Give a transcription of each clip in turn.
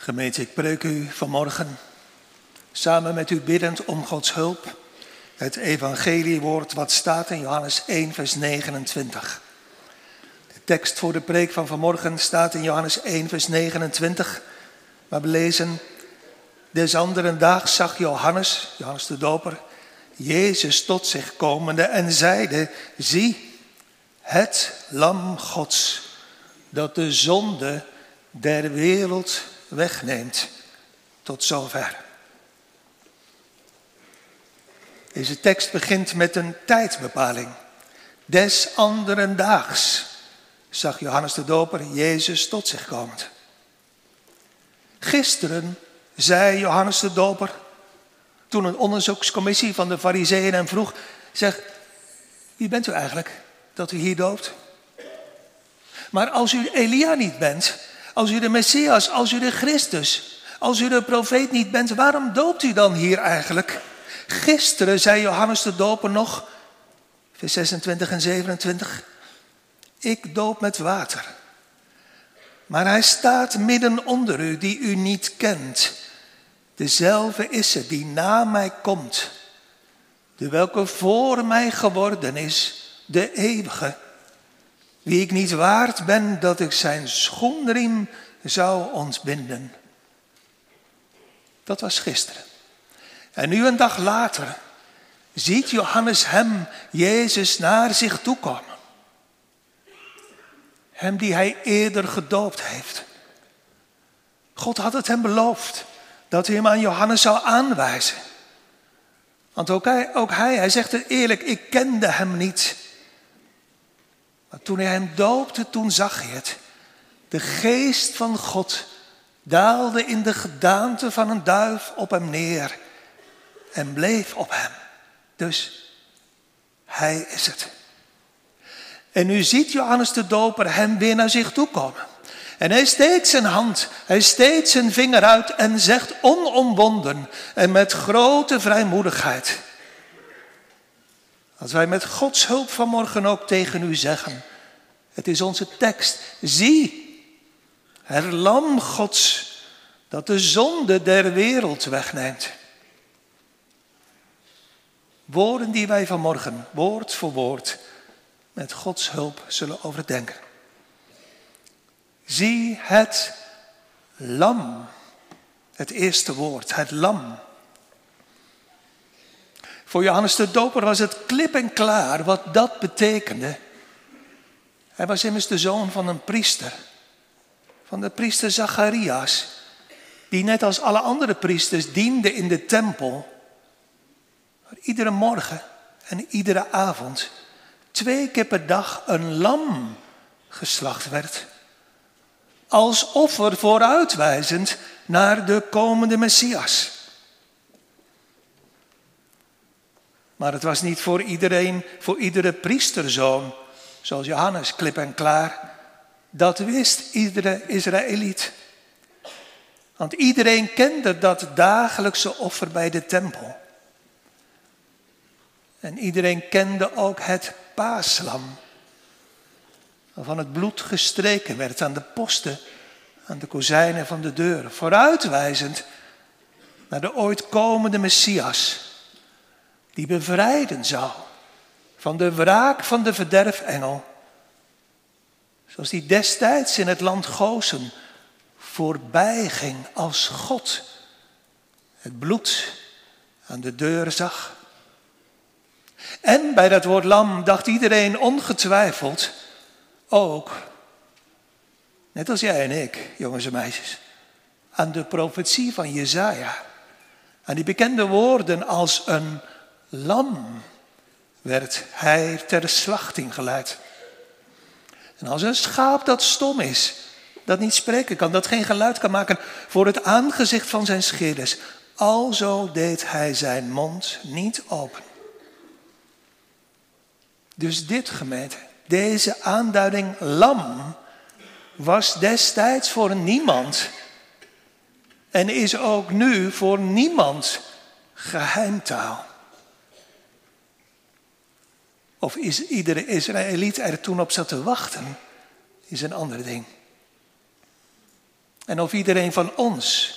Gemeente, ik preek u vanmorgen samen met u biddend om Gods hulp. Het evangeliewoord wat staat in Johannes 1, vers 29. De tekst voor de preek van vanmorgen staat in Johannes 1, vers 29. Maar we lezen, des anderen dag zag Johannes, Johannes de Doper, Jezus tot zich komende en zeide, zie, het lam Gods, dat de zonde der wereld wegneemt. Tot zover. Deze tekst begint met een tijdbepaling. Des anderen daags zag Johannes de Doper Jezus tot zich komend. Gisteren zei Johannes de Doper, toen een onderzoekscommissie van de Fariseeën hem vroeg, zeg, wie bent u eigenlijk dat u hier doopt? Maar als u Elia niet bent, als u de Messias, als u de Christus, als u de profeet niet bent, waarom doopt u dan hier eigenlijk? Gisteren zei Johannes de Doper nog, vers 26 en 27, ik doop met water. Maar hij staat midden onder u die u niet kent. Dezelfde is het die na mij komt, de welke voor mij geworden is, de eeuwige wie ik niet waard ben dat ik zijn schoenriem zou ontbinden. Dat was gisteren. En nu een dag later ziet Johannes hem, Jezus, naar zich toe komen. Hem die hij eerder gedoopt heeft. God had het hem beloofd dat hij hem aan Johannes zou aanwijzen. Want ook hij, ook hij, hij zegt het eerlijk, ik kende hem niet. Maar toen hij hem doopte, toen zag hij het. De geest van God daalde in de gedaante van een duif op hem neer en bleef op hem. Dus hij is het. En nu ziet Johannes de Doper hem weer naar zich toe komen. En hij steekt zijn hand, hij steekt zijn vinger uit en zegt onomwonden en met grote vrijmoedigheid. Als wij met Gods hulp vanmorgen ook tegen u zeggen, het is onze tekst, zie, het lam Gods dat de zonde der wereld wegneemt. Woorden die wij vanmorgen, woord voor woord, met Gods hulp zullen overdenken. Zie het lam, het eerste woord, het lam. Voor Johannes de Doper was het klip en klaar wat dat betekende. Hij was immers de zoon van een priester, van de priester Zacharias, die net als alle andere priesters diende in de tempel. Waar iedere morgen en iedere avond twee keer per dag een lam geslacht werd. Als offer vooruitwijzend naar de komende Messias. Maar het was niet voor iedereen, voor iedere priesterzoon, zoals Johannes, klip en klaar. Dat wist iedere Israëliet. Want iedereen kende dat dagelijkse offer bij de tempel. En iedereen kende ook het paaslam. Waarvan het bloed gestreken werd aan de posten, aan de kozijnen van de deuren. Vooruitwijzend naar de ooit komende Messias die bevrijden zou van de wraak van de verderfengel. Zoals die destijds in het land Gozen voorbij ging als God het bloed aan de deur zag. En bij dat woord lam dacht iedereen ongetwijfeld ook, net als jij en ik, jongens en meisjes, aan de profetie van Jezaja. Aan die bekende woorden als een lam werd hij ter slachting geleid. En als een schaap dat stom is, dat niet spreken kan, dat geen geluid kan maken voor het aangezicht van zijn scheerders, alzo deed hij zijn mond niet open. Dus dit gemeente, deze aanduiding lam, was destijds voor niemand en is ook nu voor niemand geheimtaal. Of is iedere Israëliet er toen op zat te wachten, is een ander ding. En of iedereen van ons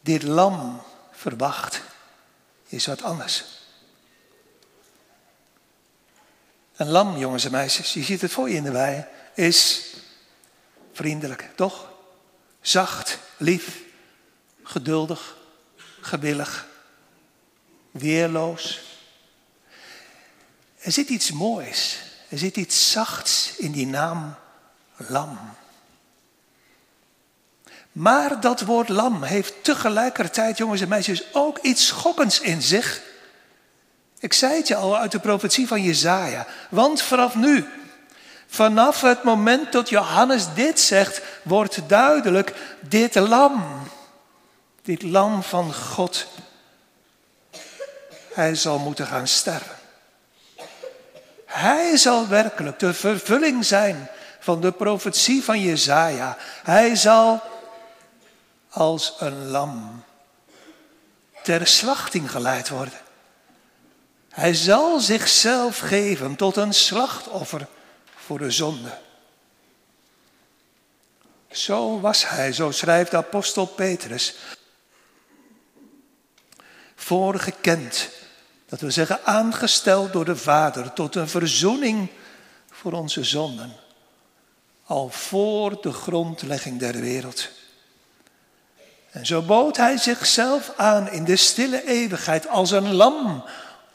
dit lam verwacht, is wat anders. Een lam, jongens en meisjes, je ziet het voor je in de wei, is vriendelijk, toch? Zacht, lief, geduldig, gewillig, weerloos. Er zit iets moois, er zit iets zachts in die naam lam. Maar dat woord lam heeft tegelijkertijd, jongens en meisjes, ook iets schokkends in zich. Ik zei het je al uit de profetie van Jezaja. Want vanaf nu, vanaf het moment dat Johannes dit zegt, wordt duidelijk, dit lam, dit lam van God, hij zal moeten gaan sterven. Hij zal werkelijk de vervulling zijn van de profetie van Jezaja. Hij zal als een lam ter slachting geleid worden. Hij zal zichzelf geven tot een slachtoffer voor de zonde. Zo was hij, zo schrijft apostel Petrus. Voorgekend, dat we zeggen aangesteld door de Vader tot een verzoening voor onze zonden. Al voor de grondlegging der wereld. En zo bood hij zichzelf aan in de stille eeuwigheid als een lam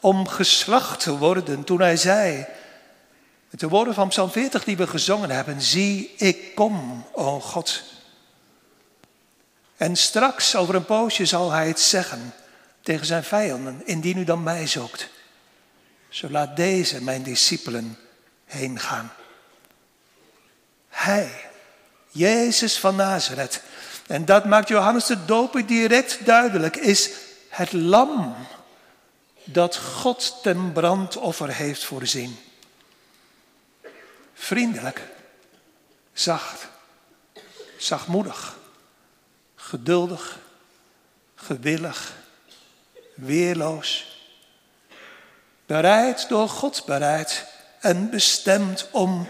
om geslacht te worden toen hij zei, met de woorden van Psalm 40 die we gezongen hebben, zie ik kom, o God. En straks over een poosje zal hij het zeggen tegen zijn vijanden, indien u dan mij zoekt. Zo laat deze mijn discipelen heen gaan. Hij, Jezus van Nazareth, en dat maakt Johannes de Doper direct duidelijk, is het lam dat God ten brandoffer heeft voorzien. Vriendelijk, zacht, zachtmoedig, geduldig, gewillig, weerloos. Bereid door God bereid en bestemd om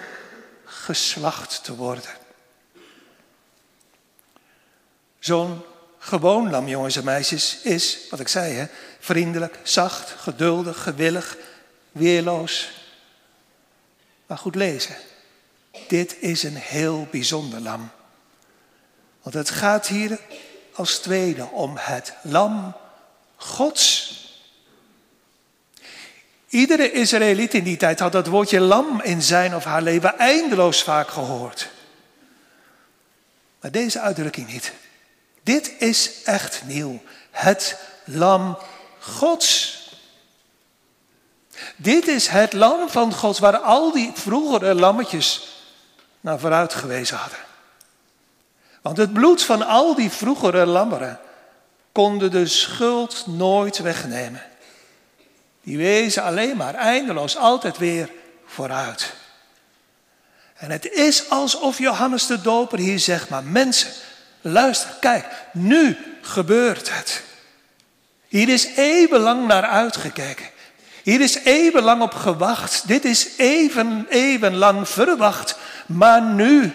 geslacht te worden. Zo'n gewoon lam, jongens en meisjes, is, wat ik zei, hè, vriendelijk, zacht, geduldig, gewillig, weerloos. Maar goed lezen. Dit is een heel bijzonder lam. Want het gaat hier als tweede om het lam Gods. Iedere Israëliet in die tijd had dat woordje lam in zijn of haar leven eindeloos vaak gehoord. Maar deze uitdrukking niet. Dit is echt nieuw. Het lam Gods. Dit is het lam van God waar al die vroegere lammetjes naar vooruit gewezen hadden. Want het bloed van al die vroegere lammeren konden de schuld nooit wegnemen. Die wezen alleen maar eindeloos altijd weer vooruit. En het is alsof Johannes de Doper hier zegt, maar mensen, luister, kijk, nu gebeurt het. Hier is eeuwenlang naar uitgekeken. Hier is eeuwenlang op gewacht. Dit is even, eeuwenlang verwacht. Maar nu,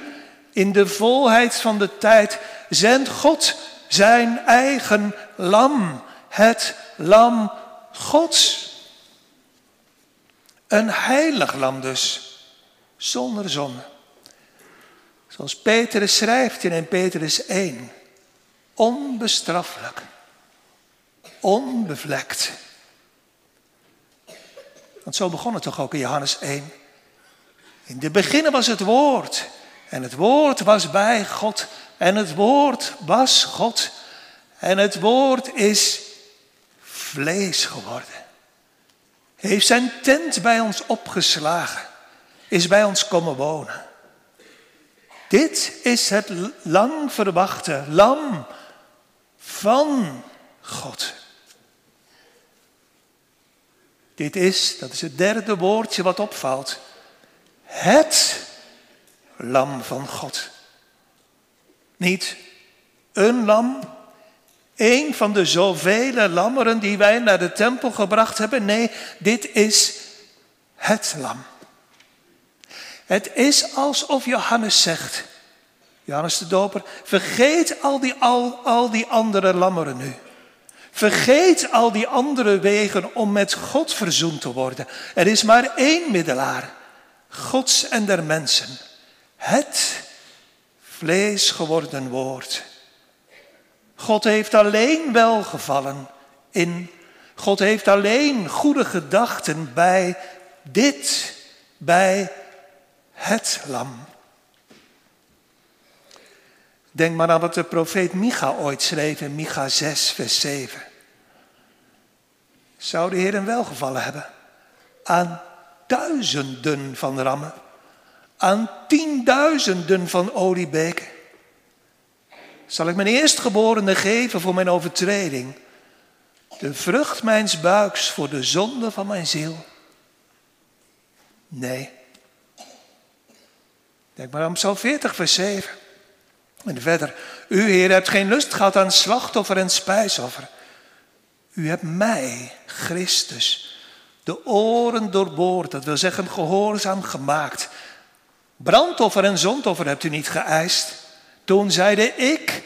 in de volheid van de tijd, zendt God zijn eigen lam. Het lam Gods. Een heilig lam dus, zonder zonde. Zoals Petrus schrijft in Petrus 1. Onbestraffelijk. Onbevlekt. Want zo begon het toch ook in Johannes 1. In de beginnen was het woord. En het woord was bij God. En het woord was God. En het woord is vlees geworden. Heeft zijn tent bij ons opgeslagen. Is bij ons komen wonen. Dit is het lang verwachte lam van God. Dit is, dat is het derde woordje wat opvalt, het lam van God. Niet een lam, een van de zoveel lammeren die wij naar de tempel gebracht hebben. Nee, dit is het lam. Het is alsof Johannes zegt, Johannes de Doper, vergeet al die, al, al die andere lammeren nu. Vergeet al die andere wegen om met God verzoend te worden. Er is maar één middelaar, Gods en der mensen. Het vlees geworden woord. God heeft alleen welgevallen in. God heeft alleen goede gedachten bij dit, bij het lam. Denk maar aan wat de profeet Micha ooit schreef in Micha 6, vers 7. Zou de Heer een welgevallen hebben aan duizenden van rammen, aan tienduizenden van oliebeken? Zal ik mijn eerstgeborene geven voor mijn overtreding, de vrucht mijns buiks voor de zonde van mijn ziel? Nee. Denk maar aan Psalm 40, vers 7. En verder, u Heer hebt geen lust gehad aan slachtoffer en spijsoffer. U hebt mij, Christus, de oren doorboord, dat wil zeggen gehoorzaam gemaakt. Brandoffer en zondoffer hebt u niet geëist. Toen zeide ik,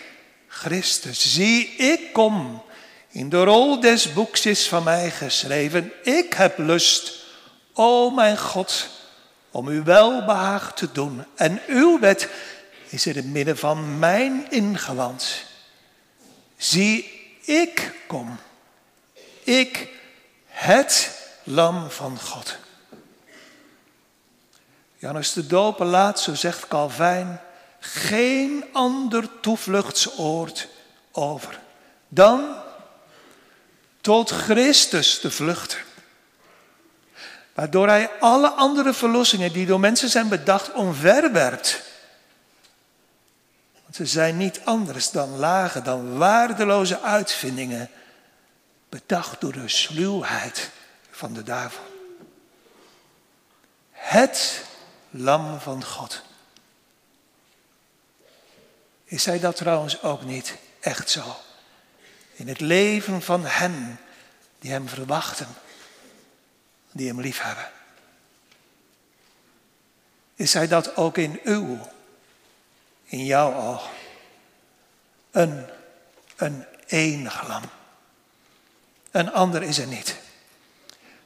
Christus, zie ik kom. In de rol des boeks is van mij geschreven, ik heb lust, o mijn God, om u welbehaag te doen. En uw wet is in het midden van mijn ingewand. Zie, ik kom. Ik, het lam van God. Janus de Doper laat, zo zegt Calvijn, geen ander toevluchtsoord over dan tot Christus te vluchten. Waardoor hij alle andere verlossingen die door mensen zijn bedacht omverwerpt. Want ze zijn niet anders dan lage, dan waardeloze uitvindingen. Bedacht door de sluwheid van de duivel. Het lam van God. Is hij dat trouwens ook niet echt zo? In het leven van hen die hem verwachten, die hem liefhebben. Is hij dat ook in uw, in jouw oog? Een, een enig lam. Een ander is er niet.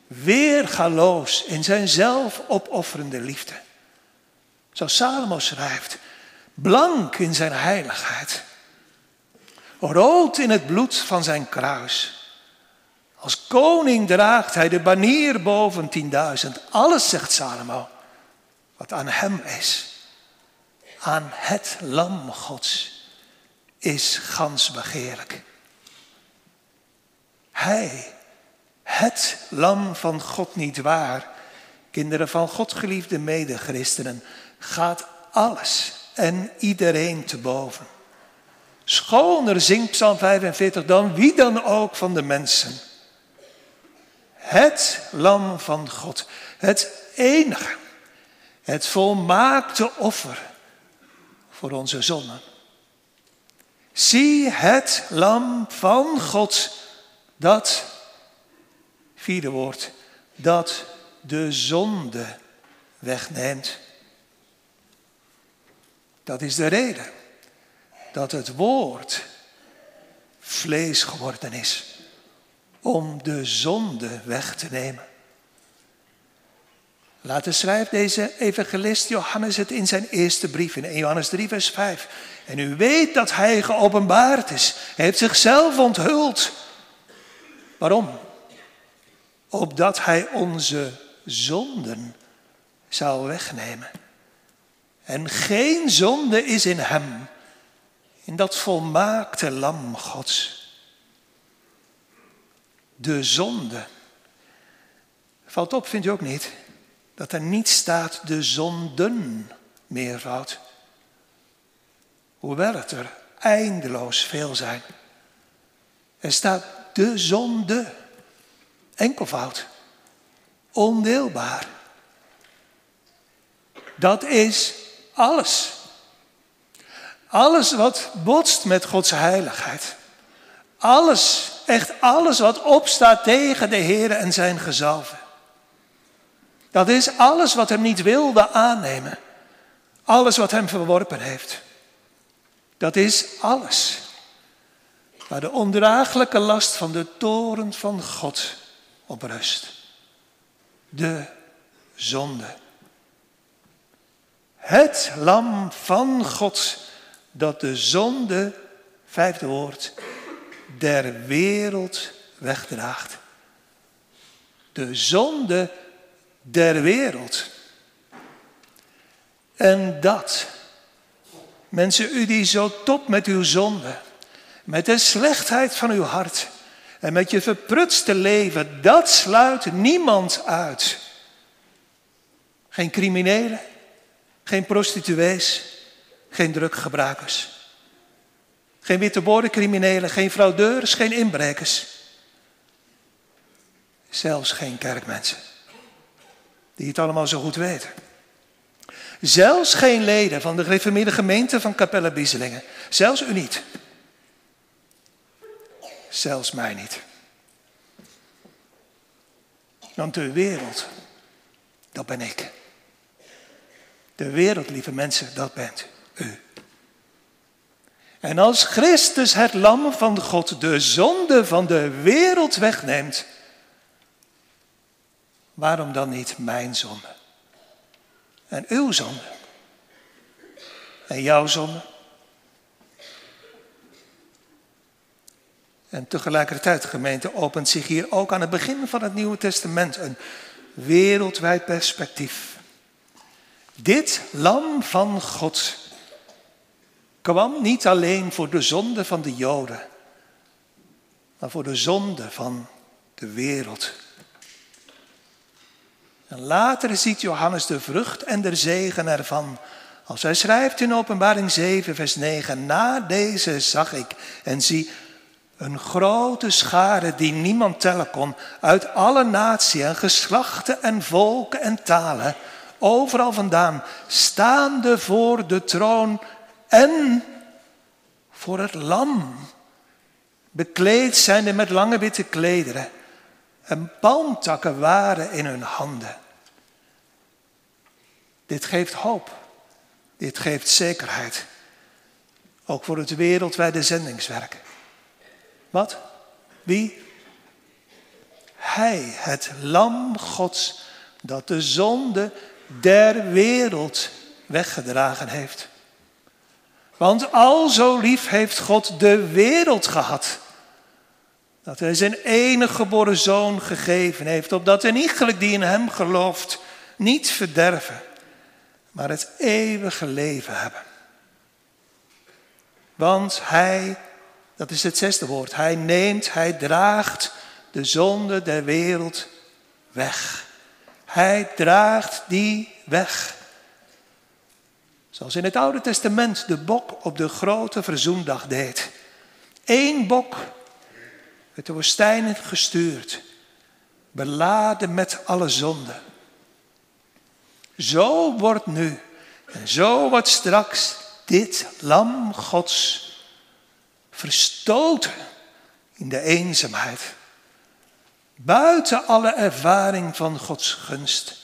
Weergaloos in zijn zelfopofferende liefde. Zoals Salomo schrijft, blank in zijn heiligheid. Rood in het bloed van zijn kruis. Als koning draagt hij de banier boven tienduizend. Alles, zegt Salomo, wat aan hem is. Aan het lam Gods is gans begeerlijk. Hij, het lam van God niet waar, kinderen van God geliefde medechristenen, gaat alles en iedereen te boven. Schoner zingt Psalm 45 dan wie dan ook van de mensen. Het lam van God, het enige, het volmaakte offer voor onze zonden. Zie het lam van God, dat, vierde woord, dat de zonde wegneemt. Dat is de reden dat het woord vlees geworden is om de zonde weg te nemen. Later schrijft deze evangelist Johannes het in zijn eerste brief in 1 Johannes 3 vers 5. En u weet dat hij geopenbaard is. Hij heeft zichzelf onthuld. Waarom? Opdat hij onze zonden zou wegnemen. En geen zonde is in hem, in dat volmaakte lam Gods. De zonde. Valt op, vindt u ook niet, dat er niet staat de zonden meervoud. Hoewel het er eindeloos veel zijn. Er staat de zonde, enkelvoud, ondeelbaar. Dat is alles. Alles wat botst met Gods heiligheid. Alles, echt alles wat opstaat tegen de Heer en zijn gezalven. Dat is alles wat hem niet wilde aannemen. Alles wat hem verworpen heeft. Dat is alles. Waar de ondraaglijke last van de toren van God op rust. De zonde. Het lam van God dat de zonde, vijfde woord, der wereld wegdraagt. De zonde der wereld. En dat, mensen, u die zo top met uw zonde, met de slechtheid van uw hart en met je verprutste leven, dat sluit niemand uit. Geen criminelen, geen prostituees, geen druggebruikers. Geen witte criminelen, geen fraudeurs, geen inbrekers. Zelfs geen kerkmensen. Die het allemaal zo goed weten. Zelfs geen leden van de gereformeerde gemeente van Capelle Bieselingen. Zelfs u niet. Zelfs mij niet. Want de wereld, dat ben ik. De wereld, lieve mensen, dat bent u. En als Christus het lam van God de zonde van de wereld wegneemt, waarom dan niet mijn zonde? En uw zonde? En jouw zonde? En tegelijkertijd, gemeente, opent zich hier ook aan het begin van het Nieuwe Testament een wereldwijd perspectief. Dit lam van God kwam niet alleen voor de zonde van de Joden, maar voor de zonde van de wereld. En later ziet Johannes de vrucht en de zegen ervan. Als hij schrijft in Openbaring 7, vers 9, na deze zag ik en zie een grote schare die niemand tellen kon, uit alle naties en geslachten en volken en talen, overal vandaan, staande voor de troon en voor het lam. Bekleed zijnde met lange witte klederen en palmtakken waren in hun handen. Dit geeft hoop. Dit geeft zekerheid. Ook voor het wereldwijde zendingswerk. Wat? Wie? Hij, het lam Gods, dat de zonde der wereld weggedragen heeft. Want al zo lief heeft God de wereld gehad. Dat hij zijn enige geboren zoon gegeven heeft, opdat een iegelijk die in hem gelooft niet verderven, maar het eeuwige leven hebben. Want hij, dat is het zesde woord, hij neemt, hij draagt de zonde der wereld weg. Hij draagt die weg. Zoals in het Oude Testament de bok op de grote verzoendag deed. Eén bok uit de woestijn gestuurd, beladen met alle zonden. Zo wordt nu en zo wordt straks dit lam Gods verstoten in de eenzaamheid. Buiten alle ervaring van Gods gunst.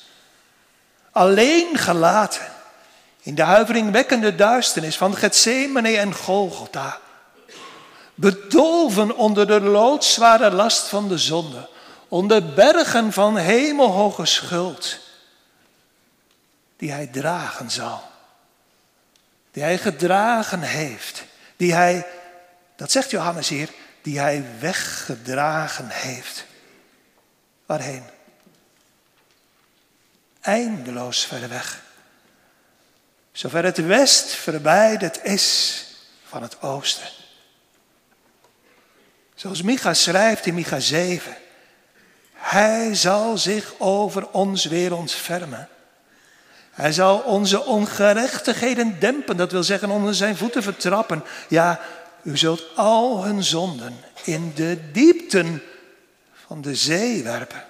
Alleen gelaten in de huiveringwekkende duisternis van Gethsemane en Golgotha. Bedolven onder de loodzware last van de zonde, onder bergen van hemelhoge schuld, die hij dragen zal, die hij gedragen heeft, die hij, dat zegt Johannes hier, die hij weggedragen heeft. Waarheen? Eindeloos verder weg zover het west verwijderd is van het oosten. Zoals Micha schrijft in Micha 7. Hij zal zich over ons weer ontfermen. Hij zal onze ongerechtigheden dempen, dat wil zeggen onder zijn voeten vertrappen. Ja, u zult al hun zonden in de diepten van de zee werpen.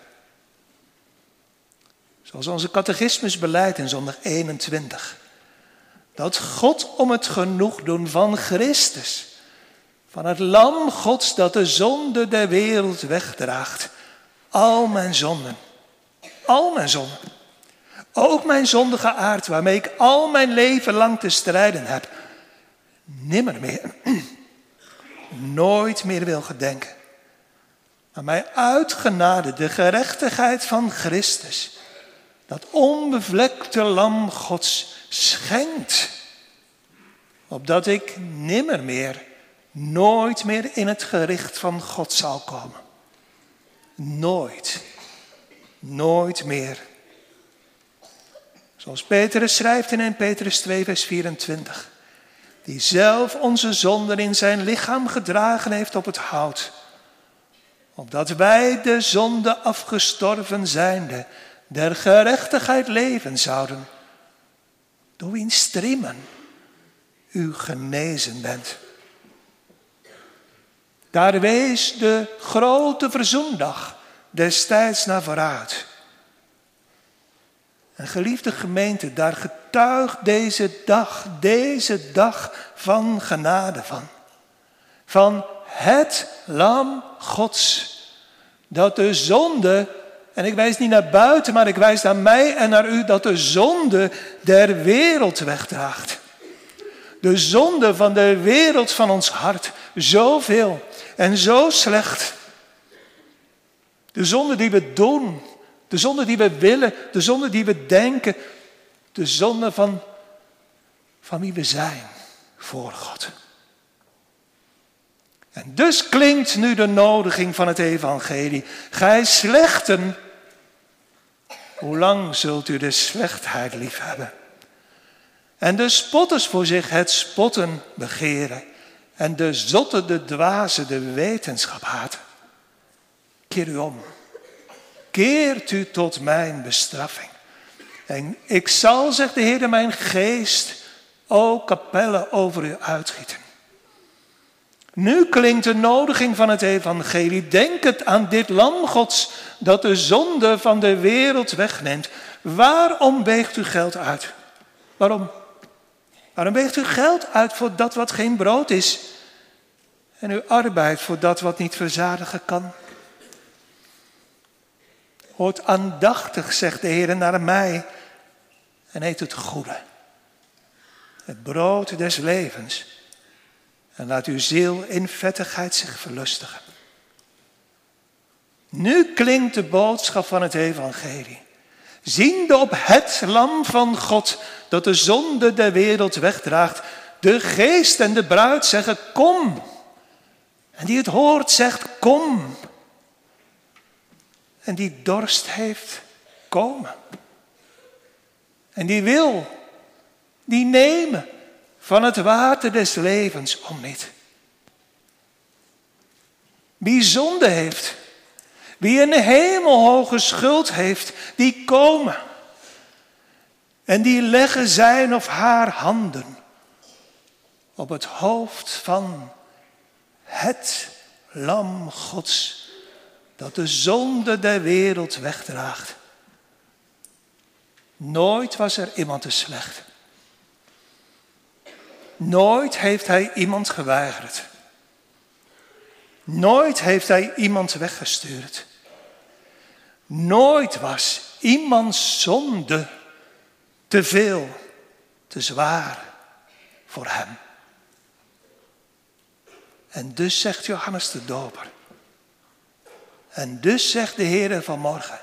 Zoals onze catechismus beleidt in zondag 21 dat God om het genoegdoen van Christus, van het lam Gods dat de zonde der wereld wegdraagt, al mijn zonden, al mijn zonden, ook mijn zondige aard waarmee ik al mijn leven lang te strijden heb, nimmer meer, nooit meer wil gedenken. Maar mij uitgenade de gerechtigheid van Christus, dat onbevlekte lam Gods, schenkt. Opdat ik nimmer meer, nooit meer in het gericht van God zal komen. Nooit, nooit meer. Zoals Petrus schrijft in 1 Petrus 2, vers 24. Die zelf onze zonden in zijn lichaam gedragen heeft op het hout. Opdat wij de zonde afgestorven zijnde, der gerechtigheid leven zouden. Door wiens striemen u genezen bent. Daar wees de grote verzoendag destijds naar vooruit. En geliefde gemeente, daar getuigt deze dag, deze dag van genade van. Van het lam Gods. Dat de zonde, en ik wijs niet naar buiten, maar ik wijs naar mij en naar u, dat de zonde der wereld wegdraagt. De zonde van de wereld van ons hart. Zoveel en zo slecht. De zonde die we doen, de zonde die we willen, de zonde die we denken, de zonde van, van wie we zijn voor God. En dus klinkt nu de nodiging van het evangelie. Gij slechten, hoe lang zult u de slechtheid liefhebben? En de spotters voor zich het spotten begeren. En de zotte, de dwaze, de wetenschap haten. Keer u om. Keert u tot mijn bestraffing. En ik zal, zegt de Heer, mijn geest, o kapellen over u uitgieten. Nu klinkt de nodiging van het evangelie. Denk het aan dit lam gods dat de zonde van de wereld wegneemt. Waarom weegt u geld uit? Waarom? Waarom weegt u geld uit voor dat wat geen brood is? En uw arbeid voor dat wat niet verzadigen kan? Hoort aandachtig, zegt de Heer, naar mij en eet het goede. Het brood des levens en laat uw ziel in vettigheid zich verlustigen. Nu klinkt de boodschap van het evangelie. Ziende op het lam van God dat de zonde der wereld wegdraagt. De geest en de bruid zeggen kom. En die het hoort zegt kom. En die dorst heeft komen. En die wil, die nemen van het water des levens om niet. Wie zonde heeft, wie een hemelhoge schuld heeft, die komen. En die leggen zijn of haar handen op het hoofd van het lam Gods dat de zonde der wereld wegdraagt. Nooit was er iemand te slecht. Nooit heeft hij iemand geweigerd. Nooit heeft hij iemand weggestuurd. Nooit was iemands zonde te veel, te zwaar voor hem. En dus zegt Johannes de Doper. En dus zegt de Heer vanmorgen.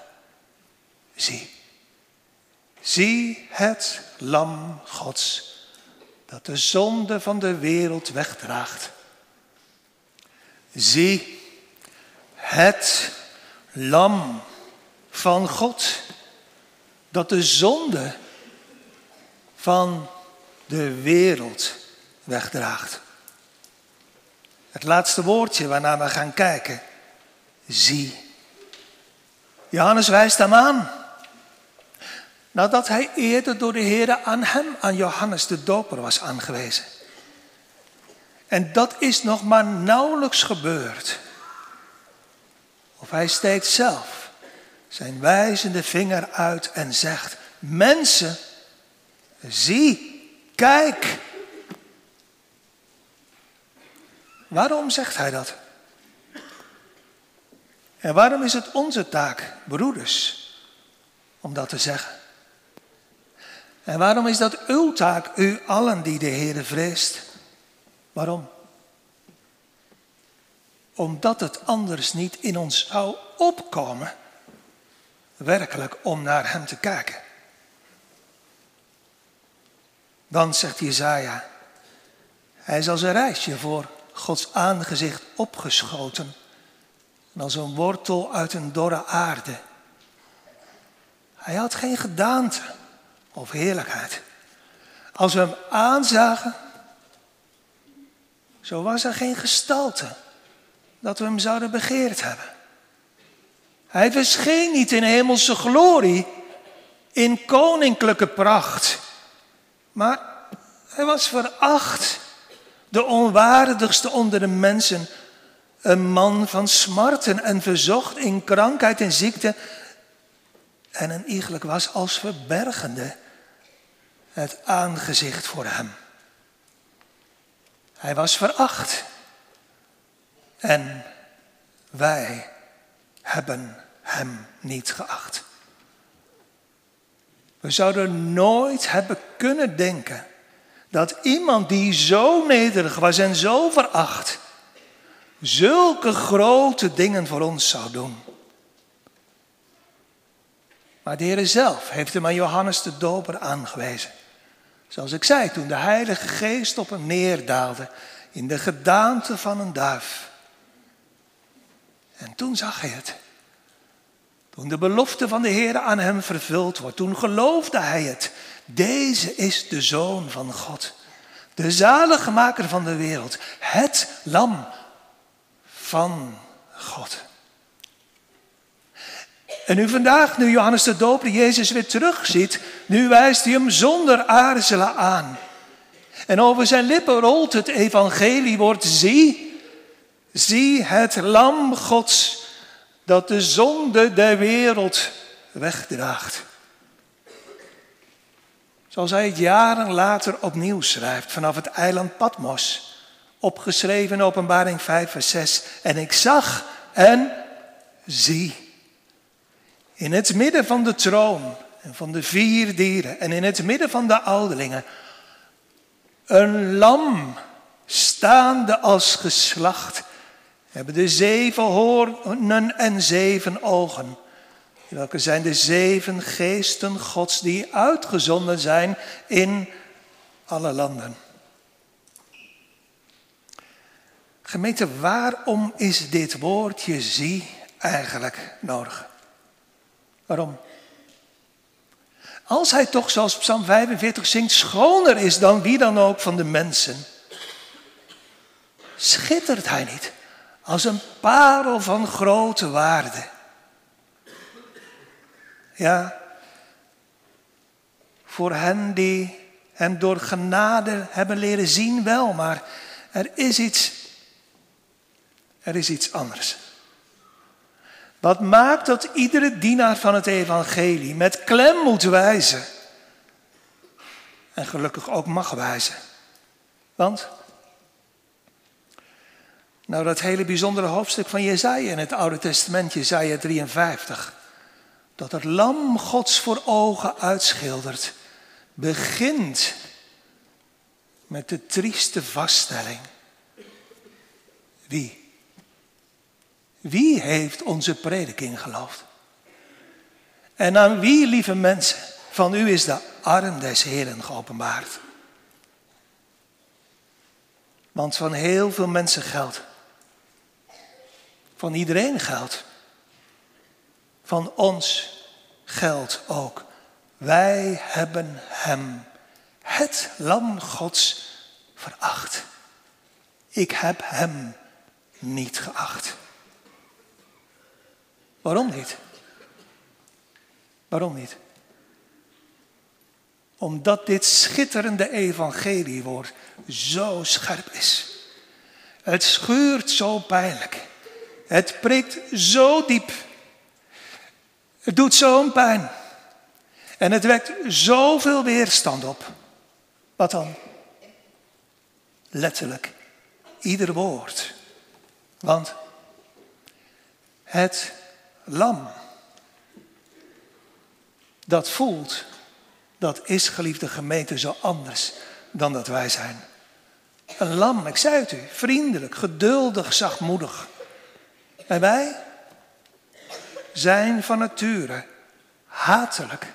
Zie, zie het lam Gods dat de zonde van de wereld wegdraagt. Zie het lam van God dat de zonde van de wereld wegdraagt. Het laatste woordje waarnaar we gaan kijken. Zie. Johannes wijst hem aan. Nadat hij eerder door de Heer aan hem, aan Johannes de Doper, was aangewezen. En dat is nog maar nauwelijks gebeurd. Of hij steekt zelf zijn wijzende vinger uit en zegt: Mensen, zie, kijk. Waarom zegt hij dat? En waarom is het onze taak, broeders, om dat te zeggen? En waarom is dat uw taak, u allen die de Heer vreest? Waarom? Omdat het anders niet in ons zou opkomen, werkelijk om naar Hem te kijken. Dan zegt Jezaja, hij is als een reisje voor Gods aangezicht opgeschoten. En als een wortel uit een dorre aarde. Hij had geen gedaante of heerlijkheid. Als we hem aanzagen, zo was er geen gestalte dat we hem zouden begeerd hebben. Hij verscheen niet in hemelse glorie, in koninklijke pracht, maar hij was veracht, de onwaardigste onder de mensen, een man van smarten en verzocht in krankheid en ziekte, en een iegelijk was als verbergende het aangezicht voor hem. Hij was veracht. En wij hebben hem niet geacht. We zouden nooit hebben kunnen denken dat iemand die zo nederig was en zo veracht, zulke grote dingen voor ons zou doen. Maar de Heer zelf heeft hem aan Johannes de Doper aangewezen. Zoals ik zei, toen de Heilige Geest op hem neerdaalde in de gedaante van een duif. En toen zag hij het. Toen de belofte van de Heer aan hem vervuld wordt, toen geloofde hij het. Deze is de Zoon van God, de zaligmaker van de wereld, het lam van God. En nu vandaag, nu Johannes de Doper Jezus weer terugziet, nu wijst hij hem zonder aarzelen aan. En over zijn lippen rolt het evangeliewoord, zie, zie het lam Gods dat de zonde der wereld wegdraagt. Zoals hij het jaren later opnieuw schrijft vanaf het eiland Patmos, opgeschreven in openbaring 5 vers 6. En ik zag en zie in het midden van de troon en van de vier dieren en in het midden van de ouderlingen een lam staande als geslacht hebben de zeven hoornen en zeven ogen. Welke zijn de zeven geesten Gods die uitgezonden zijn in alle landen. Gemeente, waarom is dit woordje zie eigenlijk nodig? Waarom? Als hij toch, zoals Psalm 45 zingt, schoner is dan wie dan ook van de mensen, schittert hij niet als een parel van grote waarde. Ja, voor hen die hem door genade hebben leren zien wel, maar er is iets, er is iets anders. Wat maakt dat iedere dienaar van het evangelie met klem moet wijzen. En gelukkig ook mag wijzen. Want, nou dat hele bijzondere hoofdstuk van Jezaja in het Oude Testament, Jezaja 53, dat het lam Gods voor ogen uitschildert, begint met de trieste vaststelling. Wie? Wie heeft onze prediking geloofd? En aan wie, lieve mensen, van u is de arm des Heren geopenbaard? Want van heel veel mensen geldt. Van iedereen geldt. Van ons geldt ook. Wij hebben Hem, het Lam Gods, veracht. Ik heb Hem niet geacht. Waarom niet? Waarom niet? Omdat dit schitterende evangeliewoord zo scherp is. Het schuurt zo pijnlijk. Het prikt zo diep. Het doet zo'n pijn. En het wekt zoveel weerstand op. Wat dan? Letterlijk. Ieder woord. Want het lam. Dat voelt, dat is geliefde gemeente zo anders dan dat wij zijn. Een lam, ik zei het u, vriendelijk, geduldig, zachtmoedig. En wij zijn van nature hatelijk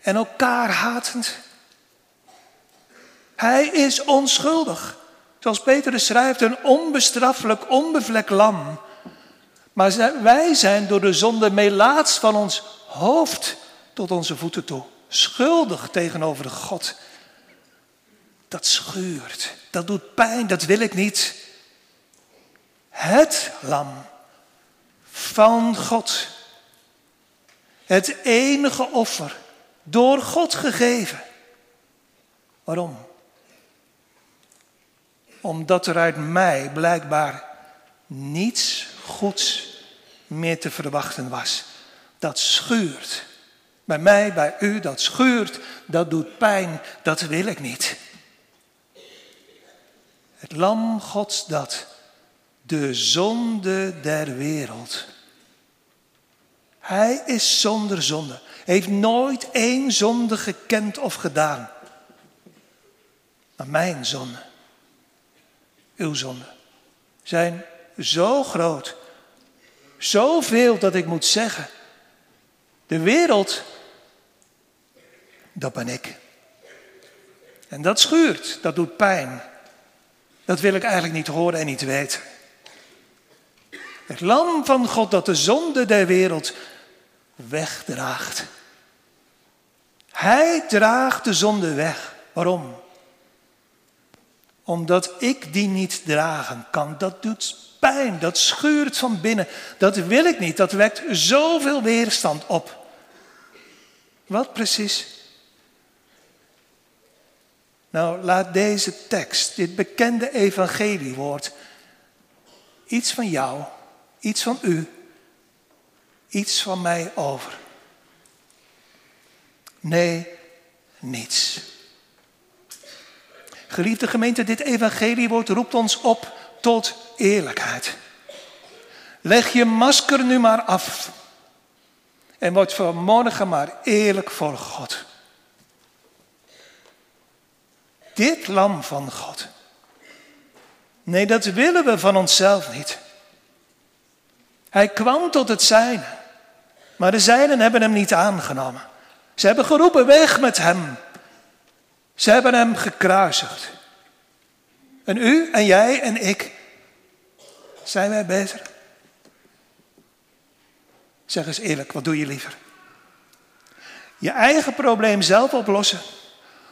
en elkaar hatend. Hij is onschuldig. Zoals Petrus schrijft, een onbestraffelijk, onbevlekt lam. Maar wij zijn door de zonde melaats van ons hoofd tot onze voeten toe. Schuldig tegenover God. Dat schuurt, dat doet pijn, dat wil ik niet. Het lam van God. Het enige offer door God gegeven. Waarom? Omdat er uit mij blijkbaar niets goeds meer te verwachten was. Dat schuurt. Bij mij, bij u, dat schuurt, dat doet pijn, dat wil ik niet. Het lam Gods dat de zonde der wereld. Hij is zonder zonde. Heeft nooit één zonde gekend of gedaan. Maar mijn zonde, uw zonde, zijn zo groot. Zoveel dat ik moet zeggen. De wereld, dat ben ik. En dat schuurt, dat doet pijn. Dat wil ik eigenlijk niet horen en niet weten. Het lam van God dat de zonde der wereld wegdraagt. Hij draagt de zonde weg. Waarom? Omdat ik die niet dragen kan. Dat doet pijn, dat schuurt van binnen. Dat wil ik niet, dat wekt zoveel weerstand op. Wat precies? Nou, laat deze tekst, dit bekende evangeliewoord, iets van jou, iets van u, iets van mij over. Nee, niets. Geliefde gemeente, dit evangeliewoord roept ons op tot eerlijkheid. Leg je masker nu maar af. En word vanmorgen maar eerlijk voor God. Dit lam van God. Nee, dat willen we van onszelf niet. Hij kwam tot het zijne, maar de zijnen hebben hem niet aangenomen. Ze hebben geroepen weg met hem. Ze hebben hem gekruisigd. En u en jij en ik, zijn wij beter? Zeg eens eerlijk, wat doe je liever? Je eigen probleem zelf oplossen.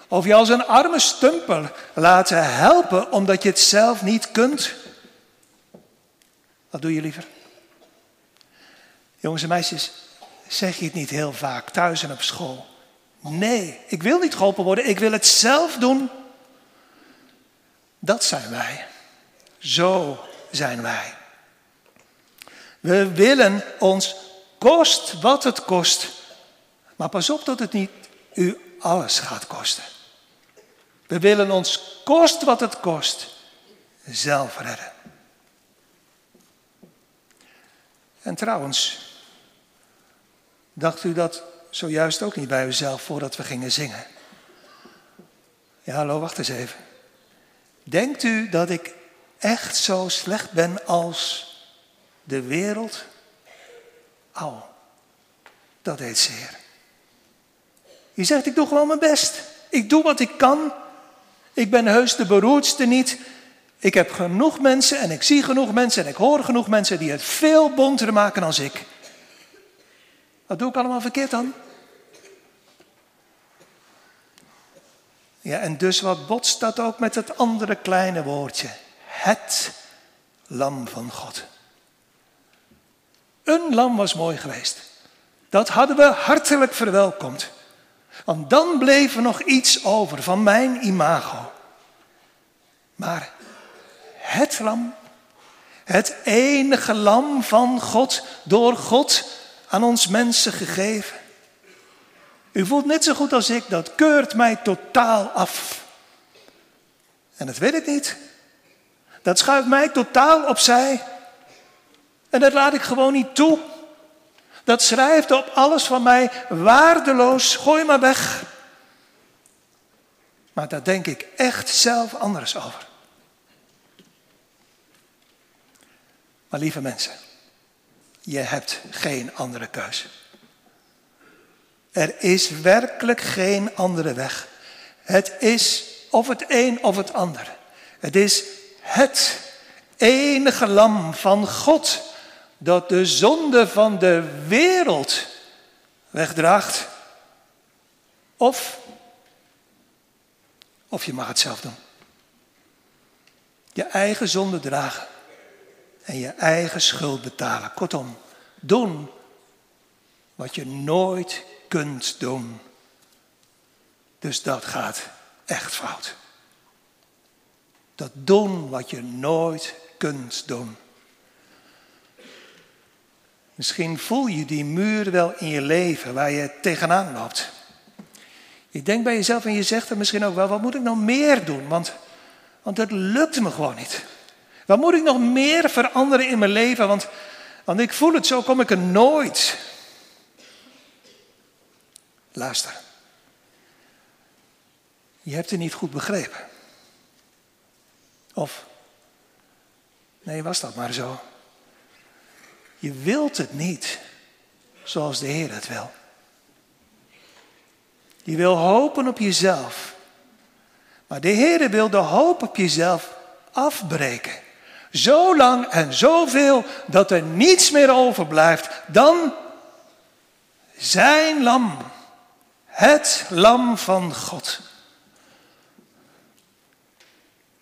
Of je als een arme stumpel laten helpen omdat je het zelf niet kunt. Wat doe je liever? Jongens en meisjes, zeg je het niet heel vaak thuis en op school? Nee, ik wil niet geholpen worden, ik wil het zelf doen. Dat zijn wij. Zo zijn wij. We willen ons kost wat het kost. Maar pas op dat het niet u alles gaat kosten. We willen ons kost wat het kost zelf redden. En trouwens, dacht u dat zojuist ook niet bij uzelf voordat we gingen zingen? Ja, hallo, wacht eens even. Denkt u dat ik echt zo slecht ben als de wereld? Au, dat deed zeer. Je zegt, ik doe gewoon mijn best. Ik doe wat ik kan. Ik ben heus de beroerdste niet. Ik heb genoeg mensen en ik zie genoeg mensen en ik hoor genoeg mensen die het veel bonter maken dan ik. Wat doe ik allemaal verkeerd dan? Ja, en dus wat botst dat ook met het andere kleine woordje. Het lam van God. Een lam was mooi geweest. Dat hadden we hartelijk verwelkomd. Want dan bleef er nog iets over van mijn imago. Maar het lam, het enige lam van God, door God aan ons mensen gegeven. U voelt net zo goed als ik, dat keurt mij totaal af. En dat weet ik niet. Dat schuift mij totaal opzij. En dat laat ik gewoon niet toe. Dat schrijft op alles van mij waardeloos, gooi maar weg. Maar daar denk ik echt zelf anders over. Maar lieve mensen, je hebt geen andere keuze. Er is werkelijk geen andere weg. Het is of het een of het ander. Het is het enige lam van God dat de zonde van de wereld wegdraagt. Of, of je mag het zelf doen. Je eigen zonde dragen en je eigen schuld betalen. Kortom, doen wat je nooit kunt doen. Dus dat gaat echt fout. Dat doen wat je nooit kunt doen. Misschien voel je die muur wel in je leven waar je tegenaan loopt. Je denkt bij jezelf en je zegt er misschien ook wel, wat moet ik nog meer doen? Want, want het lukt me gewoon niet. Wat moet ik nog meer veranderen in mijn leven? Want, want ik voel het zo, kom ik er nooit. Luister. Je hebt het niet goed begrepen. Of, nee, was dat maar zo. Je wilt het niet zoals de Heer het wil. Je wil hopen op jezelf. Maar de Heer wil de hoop op jezelf afbreken. Zo lang en zoveel dat er niets meer overblijft dan zijn lam. Het lam van God.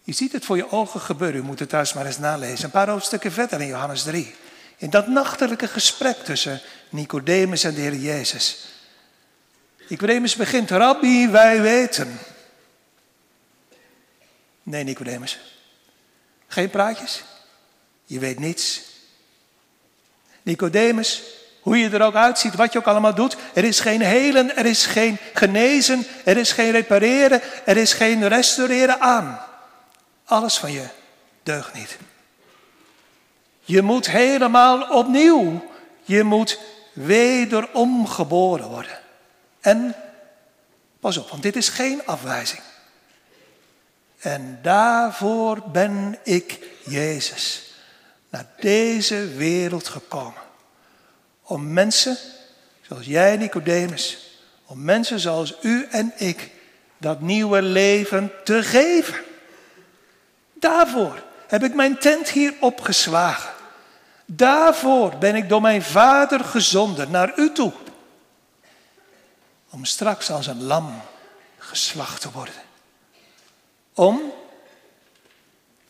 Je ziet het voor je ogen gebeuren. U moet het thuis maar eens nalezen. Een paar hoofdstukken verder in Johannes 3. In dat nachtelijke gesprek tussen Nicodemus en de Heer Jezus. Nicodemus begint, Rabbi, wij weten. Nee, Nicodemus. Geen praatjes? Je weet niets. Nicodemus, hoe je er ook uitziet, wat je ook allemaal doet, er is geen helen, er is geen genezen, er is geen repareren, er is geen restaureren aan. Alles van je deugt niet. Je moet helemaal opnieuw. Je moet wederom geboren worden. En, pas op, want dit is geen afwijzing. En daarvoor ben ik, Jezus, naar deze wereld gekomen. Om mensen, zoals jij Nicodemus, om mensen zoals u en ik, dat nieuwe leven te geven. Daarvoor heb ik mijn tent hier opgeslagen. Daarvoor ben ik door mijn vader gezonden naar u toe. Om straks als een lam geslacht te worden. Om,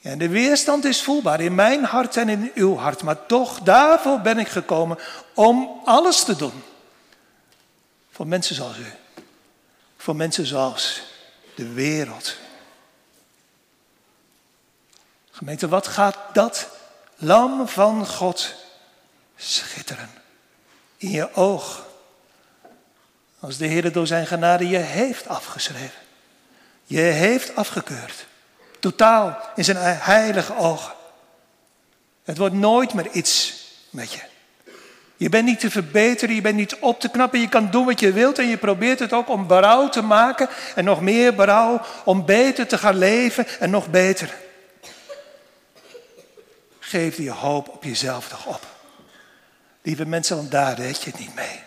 ja, de weerstand is voelbaar in mijn hart en in uw hart, maar toch daarvoor ben ik gekomen om alles te doen. Voor mensen zoals u. Voor mensen zoals de wereld. Gemeente, wat gaat dat lam van God schitteren in je oog. Als de Heer door zijn genade je heeft afgeschreven. Je heeft afgekeurd. Totaal in zijn heilige ogen. Het wordt nooit meer iets met je. Je bent niet te verbeteren, je bent niet op te knappen, je kan doen wat je wilt en je probeert het ook om berouw te maken en nog meer berouw om beter te gaan leven en nog beter. Geef die hoop op jezelf toch op. Lieve mensen, want daar weet je het niet mee.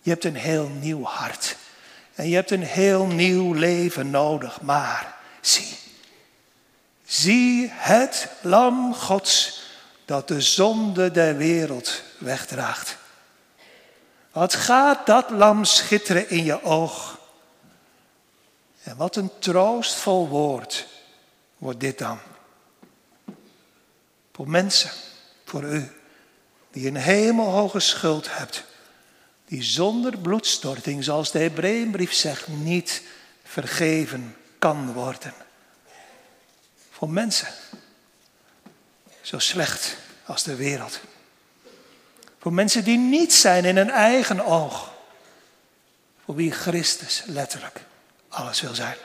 Je hebt een heel nieuw hart. En je hebt een heel nieuw leven nodig. Maar zie, zie het lam Gods dat de zonde der wereld wegdraagt. Wat gaat dat lam schitteren in je oog? En wat een troostvol woord wordt dit dan. Voor mensen, voor u, die een hemelhoge schuld hebt. Die zonder bloedstorting, zoals de Hebreeënbrief zegt, niet vergeven kan worden. Voor mensen, zo slecht als de wereld. Voor mensen die niet zijn in hun eigen oog. Voor wie Christus letterlijk alles wil zijn.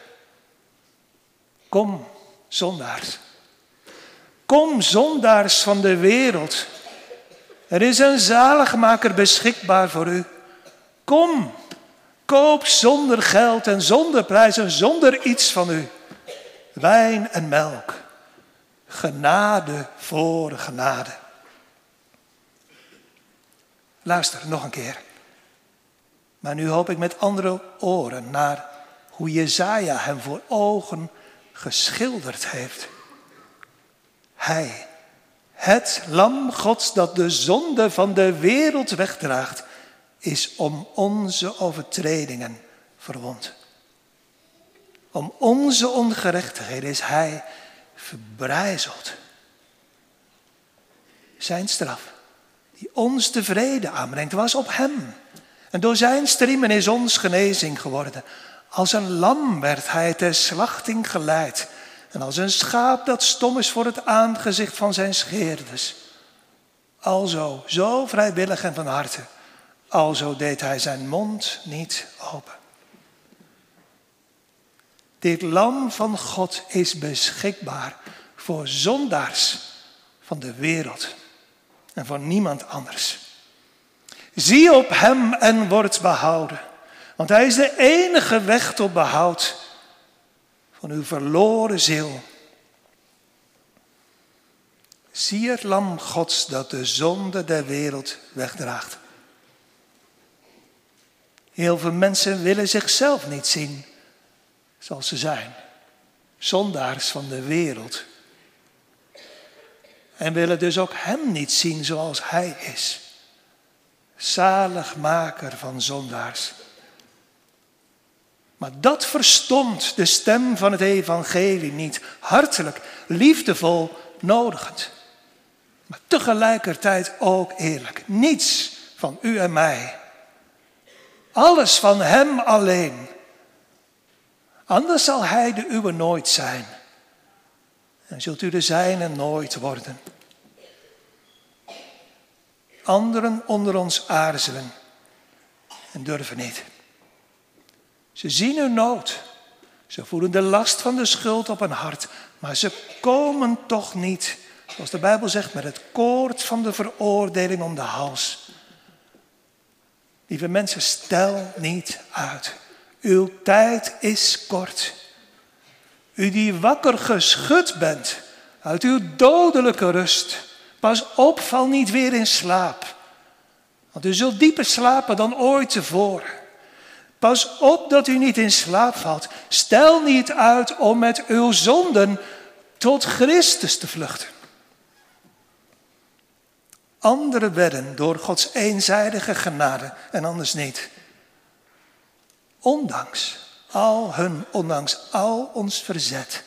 Kom, zondaars. Kom zondaars van de wereld. Er is een zaligmaker beschikbaar voor u. Kom, koop zonder geld en zonder prijzen, zonder iets van u. Wijn en melk. Genade voor genade. Luister nog een keer. Maar nu hoop ik met andere oren naar hoe Jezaja hem voor ogen geschilderd heeft. Hij, het lam Gods dat de zonde van de wereld wegdraagt, is om onze overtredingen verwond. Om onze ongerechtigheden is hij verbrijzeld. Zijn straf, die ons tevreden aanbrengt, was op hem. En door zijn striemen is ons genezing geworden. Als een lam werd hij ter slachting geleid. En als een schaap dat stom is voor het aangezicht van zijn scheerders. Alzo, zo vrijwillig en van harte. Alzo deed hij zijn mond niet open. Dit lam van God is beschikbaar voor zondaars van de wereld en voor niemand anders. Zie op hem en word behouden, want hij is de enige weg tot behoud van uw verloren ziel. Zie het lam Gods dat de zonde der wereld wegdraagt. Heel veel mensen willen zichzelf niet zien zoals ze zijn. Zondaars van de wereld. En willen dus ook Hem niet zien zoals Hij is. Zaligmaker van zondaars. Maar dat verstond de stem van het evangelie niet. Hartelijk, liefdevol, nodigend. Maar tegelijkertijd ook eerlijk. Niets van u en mij. Alles van Hem alleen. Anders zal Hij de uwe nooit zijn. En zult u de zijne nooit worden. Anderen onder ons aarzelen en durven niet. Ze zien hun nood. Ze voelen de last van de schuld op hun hart. Maar ze komen toch niet, zoals de Bijbel zegt, met het koord van de veroordeling om de hals. Lieve mensen, stel niet uit. Uw tijd is kort. U die wakker geschud bent uit uw dodelijke rust. Pas op, val niet weer in slaap. Want u zult dieper slapen dan ooit tevoren. Pas op dat u niet in slaap valt. Stel niet uit om met uw zonden tot Christus te vluchten. Anderen werden door Gods eenzijdige genade en anders niet. Ondanks al hun, ondanks al ons verzet,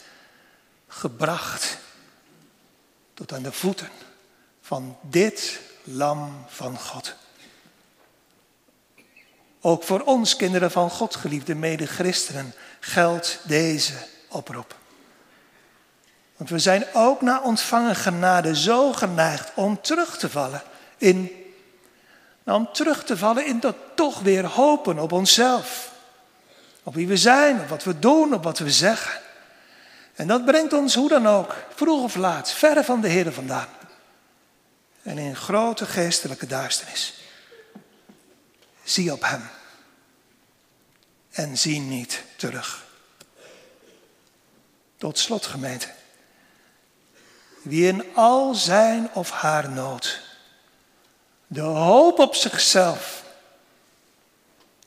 gebracht tot aan de voeten van dit lam van God. Ook voor ons, kinderen van God, geliefde mede-christenen, geldt deze oproep. Want we zijn ook na ontvangen genade zo geneigd om terug te vallen in, nou, om terug te vallen in dat toch weer hopen op onszelf. Op wie we zijn, op wat we doen, op wat we zeggen. En dat brengt ons hoe dan ook, vroeg of laat, verre van de Heer vandaan. En in grote geestelijke duisternis. Zie op Hem. En zie niet terug. Tot slot, gemeente. Wie in al zijn of haar nood de hoop op zichzelf,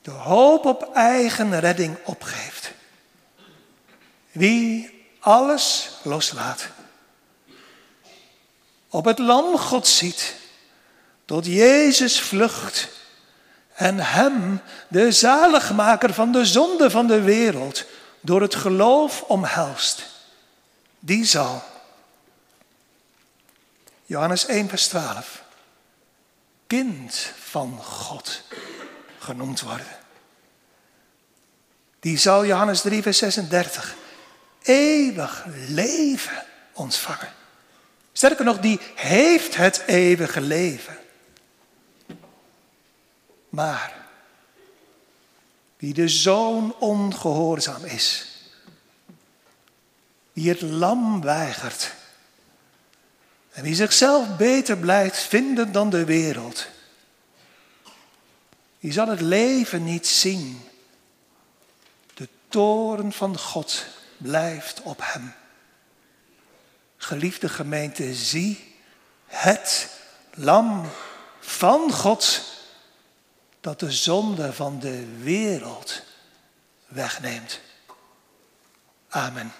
de hoop op eigen redding opgeeft. Wie alles loslaat. Op het lam God ziet, tot Jezus vlucht en Hem, de zaligmaker van de zonde van de wereld, door het geloof omhelst. Die zal, Johannes 1, vers 12, kind van God genoemd worden. Die zal, Johannes 3, vers 36, eeuwig leven ontvangen. Sterker nog, die heeft het eeuwige leven. Maar wie de zoon ongehoorzaam is, wie het lam weigert en wie zichzelf beter blijft vinden dan de wereld, die zal het leven niet zien toren van God blijft op hem. Geliefde gemeente, zie het lam van God dat de zonde van de wereld wegneemt. Amen.